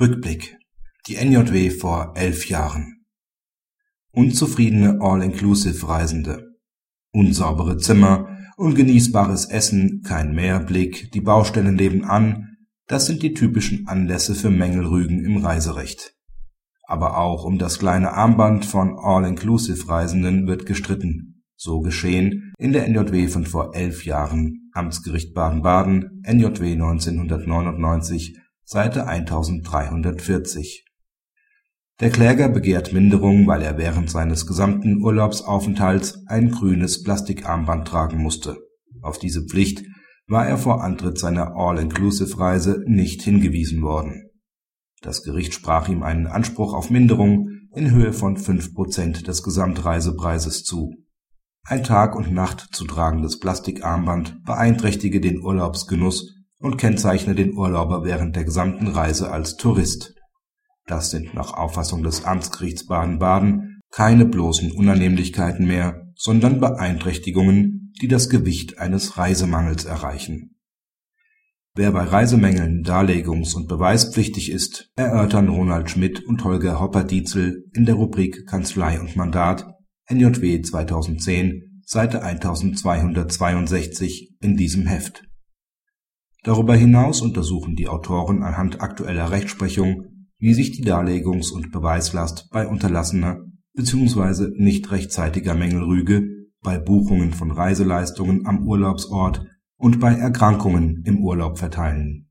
Rückblick. Die NJW vor elf Jahren. Unzufriedene All-Inclusive-Reisende. Unsaubere Zimmer, ungenießbares Essen, kein Meerblick, die Baustellen nebenan, das sind die typischen Anlässe für Mängelrügen im Reiserecht. Aber auch um das kleine Armband von All-Inclusive-Reisenden wird gestritten. So geschehen in der NJW von vor elf Jahren. Amtsgericht Baden-Baden, NJW 1999 Seite 1340. Der Kläger begehrt Minderung, weil er während seines gesamten Urlaubsaufenthalts ein grünes Plastikarmband tragen musste. Auf diese Pflicht war er vor Antritt seiner All-Inclusive-Reise nicht hingewiesen worden. Das Gericht sprach ihm einen Anspruch auf Minderung in Höhe von fünf Prozent des Gesamtreisepreises zu. Ein Tag und Nacht zu tragendes Plastikarmband beeinträchtige den Urlaubsgenuss und kennzeichne den Urlauber während der gesamten Reise als Tourist. Das sind nach Auffassung des Amtsgerichts Baden-Baden keine bloßen Unannehmlichkeiten mehr, sondern Beeinträchtigungen, die das Gewicht eines Reisemangels erreichen. Wer bei Reisemängeln darlegungs- und beweispflichtig ist, erörtern Ronald Schmidt und Holger Hopper-Dietzel in der Rubrik Kanzlei und Mandat NJW 2010, Seite 1262 in diesem Heft Darüber hinaus untersuchen die Autoren anhand aktueller Rechtsprechung, wie sich die Darlegungs und Beweislast bei unterlassener bzw. nicht rechtzeitiger Mängelrüge, bei Buchungen von Reiseleistungen am Urlaubsort und bei Erkrankungen im Urlaub verteilen